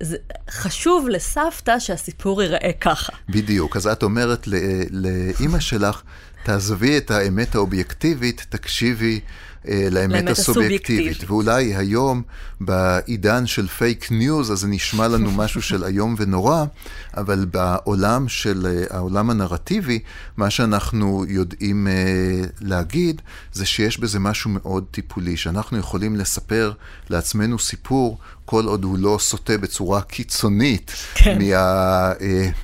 זה חשוב לסבתא שהסיפור ייראה ככה. בדיוק, אז את אומרת לאימא שלך, תעזבי את האמת האובייקטיבית, תקשיבי לאמת הסובייקטיבית. ואולי היום, בעידן של פייק ניוז, אז זה נשמע לנו משהו של איום ונורא, אבל בעולם של, אה, העולם הנרטיבי, מה שאנחנו יודעים אה, להגיד, זה שיש בזה משהו מאוד טיפולי, שאנחנו יכולים לספר לעצמנו סיפור כל עוד הוא לא סוטה בצורה קיצונית כן. מה,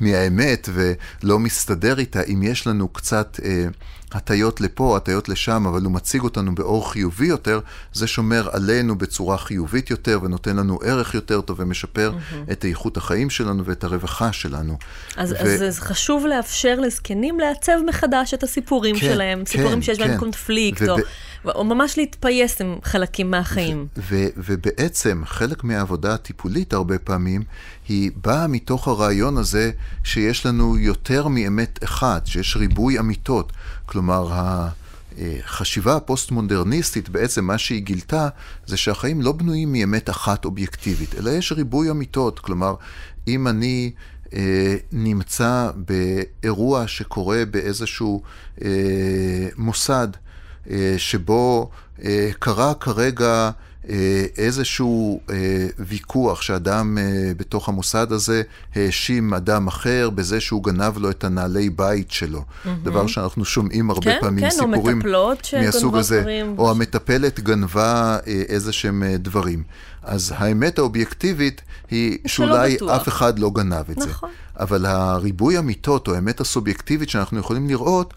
מהאמת ולא מסתדר איתה, אם יש לנו קצת הטיות לפה, הטיות לשם, אבל הוא מציג אותנו באור חיובי יותר, זה שומר עלינו בצורה חיובית יותר ונותן לנו ערך יותר טוב ומשפר mm-hmm. את איכות החיים שלנו ואת הרווחה שלנו. אז, ו... אז, אז חשוב לאפשר לזקנים לעצב מחדש את הסיפורים כן, שלהם, כן, סיפורים שיש כן. בהם קונפליקט, ו... או, או ממש להתפייס עם חלקים מהחיים. ו- ו- ובעצם חלק מהעבודה הטיפולית הרבה פעמים, היא באה מתוך הרעיון הזה שיש לנו יותר מאמת אחת, שיש ריבוי אמיתות. כלומר, החשיבה הפוסט-מודרניסטית, בעצם מה שהיא גילתה, זה שהחיים לא בנויים מאמת אחת אובייקטיבית, אלא יש ריבוי אמיתות. כלומר, אם אני אה, נמצא באירוע שקורה באיזשהו אה, מוסד, אה, שבו אה, קרה כרגע איזשהו אה, ויכוח שאדם אה, בתוך המוסד הזה האשים אדם אחר בזה שהוא גנב לו את הנעלי בית שלו. Mm-hmm. דבר שאנחנו שומעים הרבה כן, פעמים, כן, סיפורים מהסוג הזה. דברים. או המטפלת גנבה איזה שהם דברים. אז האמת האובייקטיבית היא שאולי אף אחד לא גנב את נכון. זה. אבל הריבוי אמיתות או האמת הסובייקטיבית שאנחנו יכולים לראות,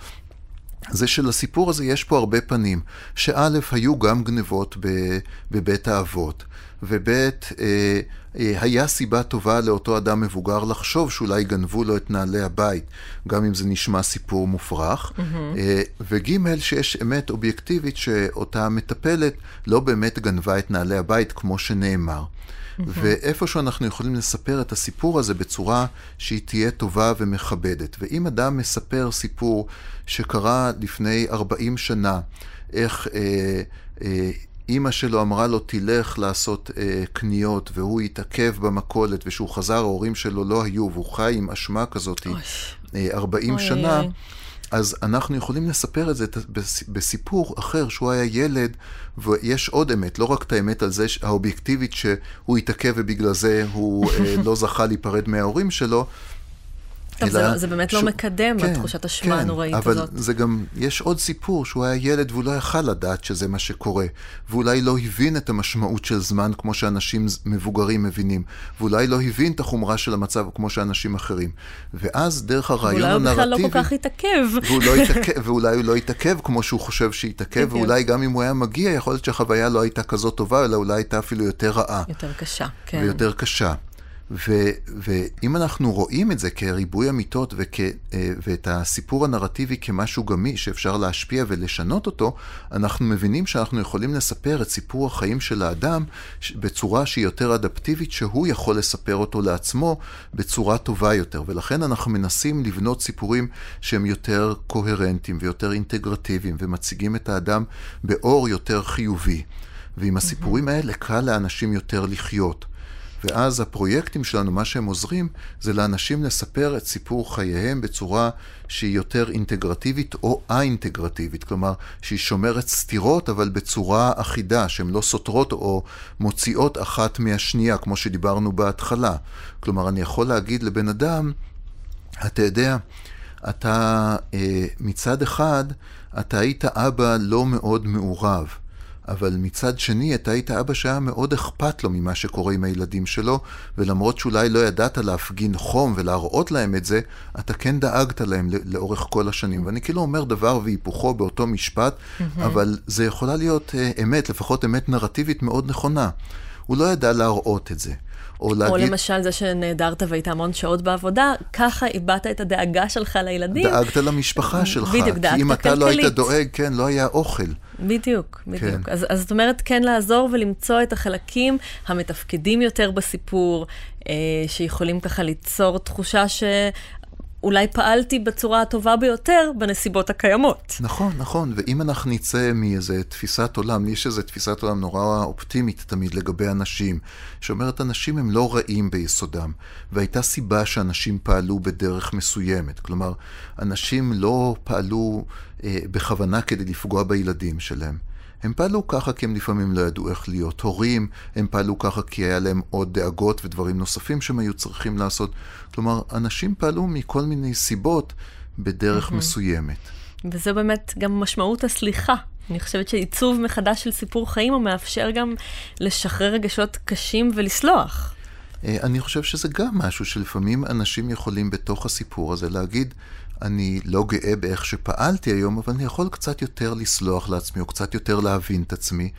זה שלסיפור הזה יש פה הרבה פנים, שא', היו גם גנבות בבית האבות, וב', אה, אה, היה סיבה טובה לאותו אדם מבוגר לחשוב שאולי גנבו לו את נעלי הבית, גם אם זה נשמע סיפור מופרך, mm-hmm. אה, וג', שיש אמת אובייקטיבית שאותה מטפלת לא באמת גנבה את נעלי הבית כמו שנאמר. ואיפשהו אנחנו יכולים לספר את הסיפור הזה בצורה שהיא תהיה טובה ומכבדת. ואם אדם מספר סיפור שקרה לפני 40 שנה, איך אה, אה, אימא שלו אמרה לו, תלך לעשות אה, קניות, והוא התעכב במכולת, וכשהוא חזר, ההורים שלו לא היו, והוא חי עם אשמה כזאת אה, 40 אוי, שנה. אוי. אז אנחנו יכולים לספר את זה בסיפור אחר, שהוא היה ילד, ויש עוד אמת, לא רק את האמת על זה, האובייקטיבית שהוא התעכב ובגלל זה הוא אה, לא זכה להיפרד מההורים שלו, טוב, זה, זה באמת ש... לא מקדם, כן, התחושת אשמה כן, הנוראית אבל הזאת. אבל זה גם, יש עוד סיפור, שהוא היה ילד והוא לא יכל לדעת שזה מה שקורה, ואולי לא הבין את המשמעות של זמן כמו שאנשים מבוגרים מבינים, ואולי לא הבין את החומרה של המצב כמו שאנשים אחרים. ואז דרך הרעיון הנרטיבי... ואולי הוא בכלל לא כל כך התעכב. לא התעכב ואולי הוא לא התעכב כמו שהוא חושב שהתעכב, ואולי גם אם הוא היה מגיע, יכול להיות שהחוויה לא הייתה כזאת טובה, אלא אולי הייתה אפילו יותר רעה. יותר קשה, כן. ויותר קשה. ו, ואם אנחנו רואים את זה כריבוי אמיתות וכ, אה, ואת הסיפור הנרטיבי כמשהו גמיש שאפשר להשפיע ולשנות אותו, אנחנו מבינים שאנחנו יכולים לספר את סיפור החיים של האדם בצורה שהיא יותר אדפטיבית, שהוא יכול לספר אותו לעצמו בצורה טובה יותר. ולכן אנחנו מנסים לבנות סיפורים שהם יותר קוהרנטיים ויותר אינטגרטיביים ומציגים את האדם באור יותר חיובי. ועם הסיפורים האלה קל לאנשים יותר לחיות. ואז הפרויקטים שלנו, מה שהם עוזרים, זה לאנשים לספר את סיפור חייהם בצורה שהיא יותר אינטגרטיבית או א-אינטגרטיבית. כלומר, שהיא שומרת סתירות, אבל בצורה אחידה, שהן לא סותרות או מוציאות אחת מהשנייה, כמו שדיברנו בהתחלה. כלומר, אני יכול להגיד לבן אדם, אתה יודע, אתה אה, מצד אחד, אתה היית אבא לא מאוד מעורב. אבל מצד שני, אתה היית אבא שהיה מאוד אכפת לו ממה שקורה עם הילדים שלו, ולמרות שאולי לא ידעת להפגין חום ולהראות להם את זה, אתה כן דאגת להם לאורך כל השנים. ואני כאילו אומר דבר והיפוכו באותו משפט. אבל זה יכולה להיות uh, אמת, לפחות אמת נרטיבית מאוד נכונה. הוא לא ידע להראות את זה. או להגיד... או למשל זה שנעדרת והיית המון שעות בעבודה, ככה איבדת את הדאגה שלך לילדים. דאגת למשפחה שלך. בדיוק, דאגת כלכלית. כי אם אתה כלכלית. לא היית דואג, כן, לא היה אוכל. בדיוק, בדיוק. כן. אז, אז זאת אומרת, כן לעזור ולמצוא את החלקים המתפקדים יותר בסיפור, אה, שיכולים ככה ליצור תחושה ש... אולי פעלתי בצורה הטובה ביותר בנסיבות הקיימות. נכון, נכון, ואם אנחנו נצא מאיזה תפיסת עולם, יש איזו תפיסת עולם נורא אופטימית תמיד לגבי אנשים, שאומרת אנשים הם לא רעים ביסודם, והייתה סיבה שאנשים פעלו בדרך מסוימת. כלומר, אנשים לא פעלו בכוונה כדי לפגוע בילדים שלהם. הם פעלו ככה כי הם לפעמים לא ידעו איך להיות הורים, הם פעלו ככה כי היה להם עוד דאגות ודברים נוספים שהם היו צריכים לעשות. כלומר, אנשים פעלו מכל מיני סיבות בדרך mm-hmm. מסוימת. וזה באמת גם משמעות הסליחה. אני חושבת שעיצוב מחדש של סיפור חיים הוא מאפשר גם לשחרר רגשות קשים ולסלוח. אה, אני חושב שזה גם משהו שלפעמים אנשים יכולים בתוך הסיפור הזה להגיד, אני לא גאה באיך שפעלתי היום, אבל אני יכול קצת יותר לסלוח לעצמי, או קצת יותר להבין את עצמי.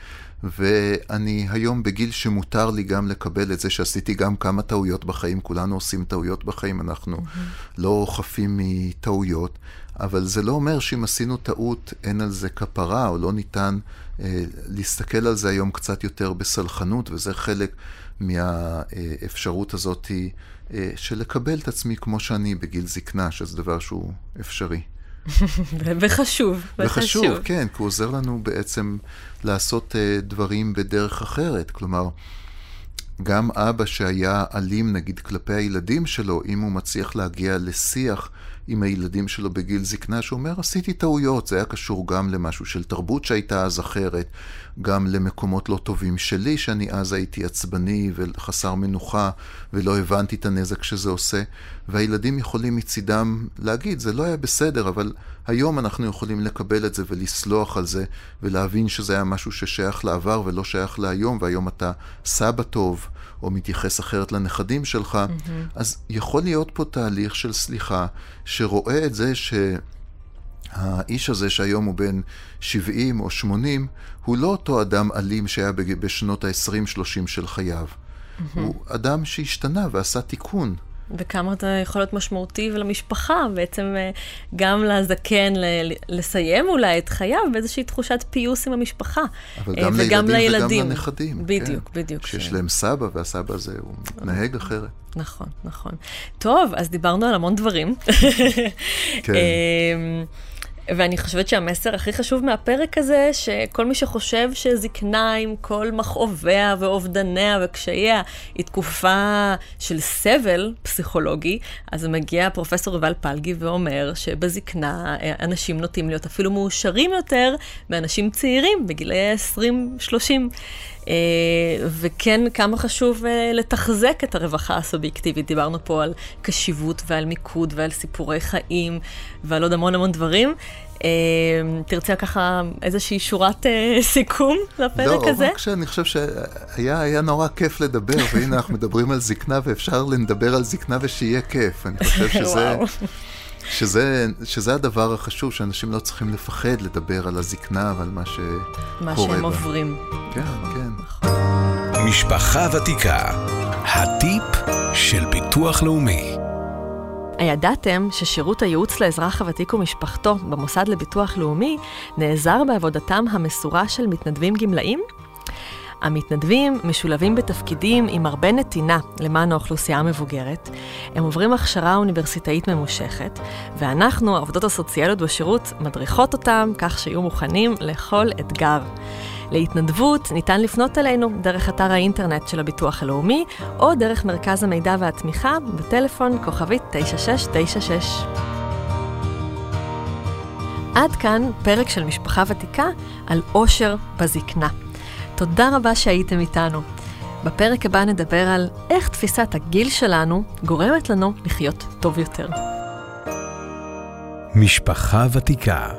ואני היום בגיל שמותר לי גם לקבל את זה שעשיתי גם כמה טעויות בחיים, כולנו עושים טעויות בחיים, אנחנו mm-hmm. לא חפים מטעויות, אבל זה לא אומר שאם עשינו טעות אין על זה כפרה, או לא ניתן אה, להסתכל על זה היום קצת יותר בסלחנות, וזה חלק מהאפשרות הזאת אה, של לקבל את עצמי כמו שאני בגיל זקנה, שזה דבר שהוא אפשרי. וחשוב, וחשוב. כן, כי הוא עוזר לנו בעצם לעשות uh, דברים בדרך אחרת. כלומר, גם אבא שהיה אלים, נגיד, כלפי הילדים שלו, אם הוא מצליח להגיע לשיח עם הילדים שלו בגיל זקנה, שאומר, עשיתי טעויות, זה היה קשור גם למשהו של תרבות שהייתה אז אחרת, גם למקומות לא טובים שלי, שאני אז הייתי עצבני וחסר מנוחה, ולא הבנתי את הנזק שזה עושה, והילדים יכולים מצידם להגיד, זה לא היה בסדר, אבל היום אנחנו יכולים לקבל את זה ולסלוח על זה, ולהבין שזה היה משהו ששייך לעבר ולא שייך להיום, והיום אתה סבא טוב. או מתייחס אחרת לנכדים שלך, mm-hmm. אז יכול להיות פה תהליך של סליחה, שרואה את זה שהאיש הזה שהיום הוא בן 70 או 80, הוא לא אותו אדם אלים שהיה בשנות ה-20-30 של חייו. Mm-hmm. הוא אדם שהשתנה ועשה תיקון. וכמה אתה יכול להיות משמעותי ולמשפחה, בעצם אה, גם לזקן לסיים אולי את חייו באיזושהי תחושת פיוס עם המשפחה. אבל אה, גם וגם לילדים, לילדים וגם לנכדים. בדיוק, כן. בדיוק. שיש ש... להם סבא, והסבא הזה הוא מתנהג אחרת. נכון, נכון. טוב, אז דיברנו על המון דברים. כן. ואני חושבת שהמסר הכי חשוב מהפרק הזה, שכל מי שחושב שזקנה עם כל מכאוביה ואובדניה וקשייה היא תקופה של סבל פסיכולוגי, אז מגיע פרופסור יובל פלגי ואומר שבזקנה אה, אנשים נוטים להיות אפילו מאושרים יותר מאנשים צעירים בגילי 20-30. Uh, וכן, כמה חשוב uh, לתחזק את הרווחה הסובייקטיבית. דיברנו פה על קשיבות ועל מיקוד ועל סיפורי חיים ועל עוד המון המון דברים. Uh, תרצה ככה איזושהי שורת סיכום לפרק לא, הזה? לא, רק שאני חושב שהיה נורא כיף לדבר, והנה אנחנו מדברים על זקנה ואפשר לדבר על זקנה ושיהיה כיף. אני חושב שזה... שזה, שזה הדבר החשוב, שאנשים לא צריכים לפחד לדבר על הזקנה ועל מה שקורה מה שהם בה. עוברים. כן, כן. משפחה ותיקה, הטיפ של ביטוח לאומי. הידעתם ששירות הייעוץ לאזרח הוותיק ומשפחתו במוסד לביטוח לאומי נעזר בעבודתם המסורה של מתנדבים גמלאים? המתנדבים משולבים בתפקידים עם הרבה נתינה למען האוכלוסייה המבוגרת. הם עוברים הכשרה אוניברסיטאית ממושכת, ואנחנו, העובדות הסוציאליות בשירות, מדריכות אותם כך שיהיו מוכנים לכל אתגר. להתנדבות ניתן לפנות אלינו דרך אתר האינטרנט של הביטוח הלאומי, או דרך מרכז המידע והתמיכה בטלפון כוכבית 9696. עד כאן פרק של משפחה ותיקה על עושר בזקנה. תודה רבה שהייתם איתנו. בפרק הבא נדבר על איך תפיסת הגיל שלנו גורמת לנו לחיות טוב יותר. משפחה ותיקה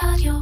Audio.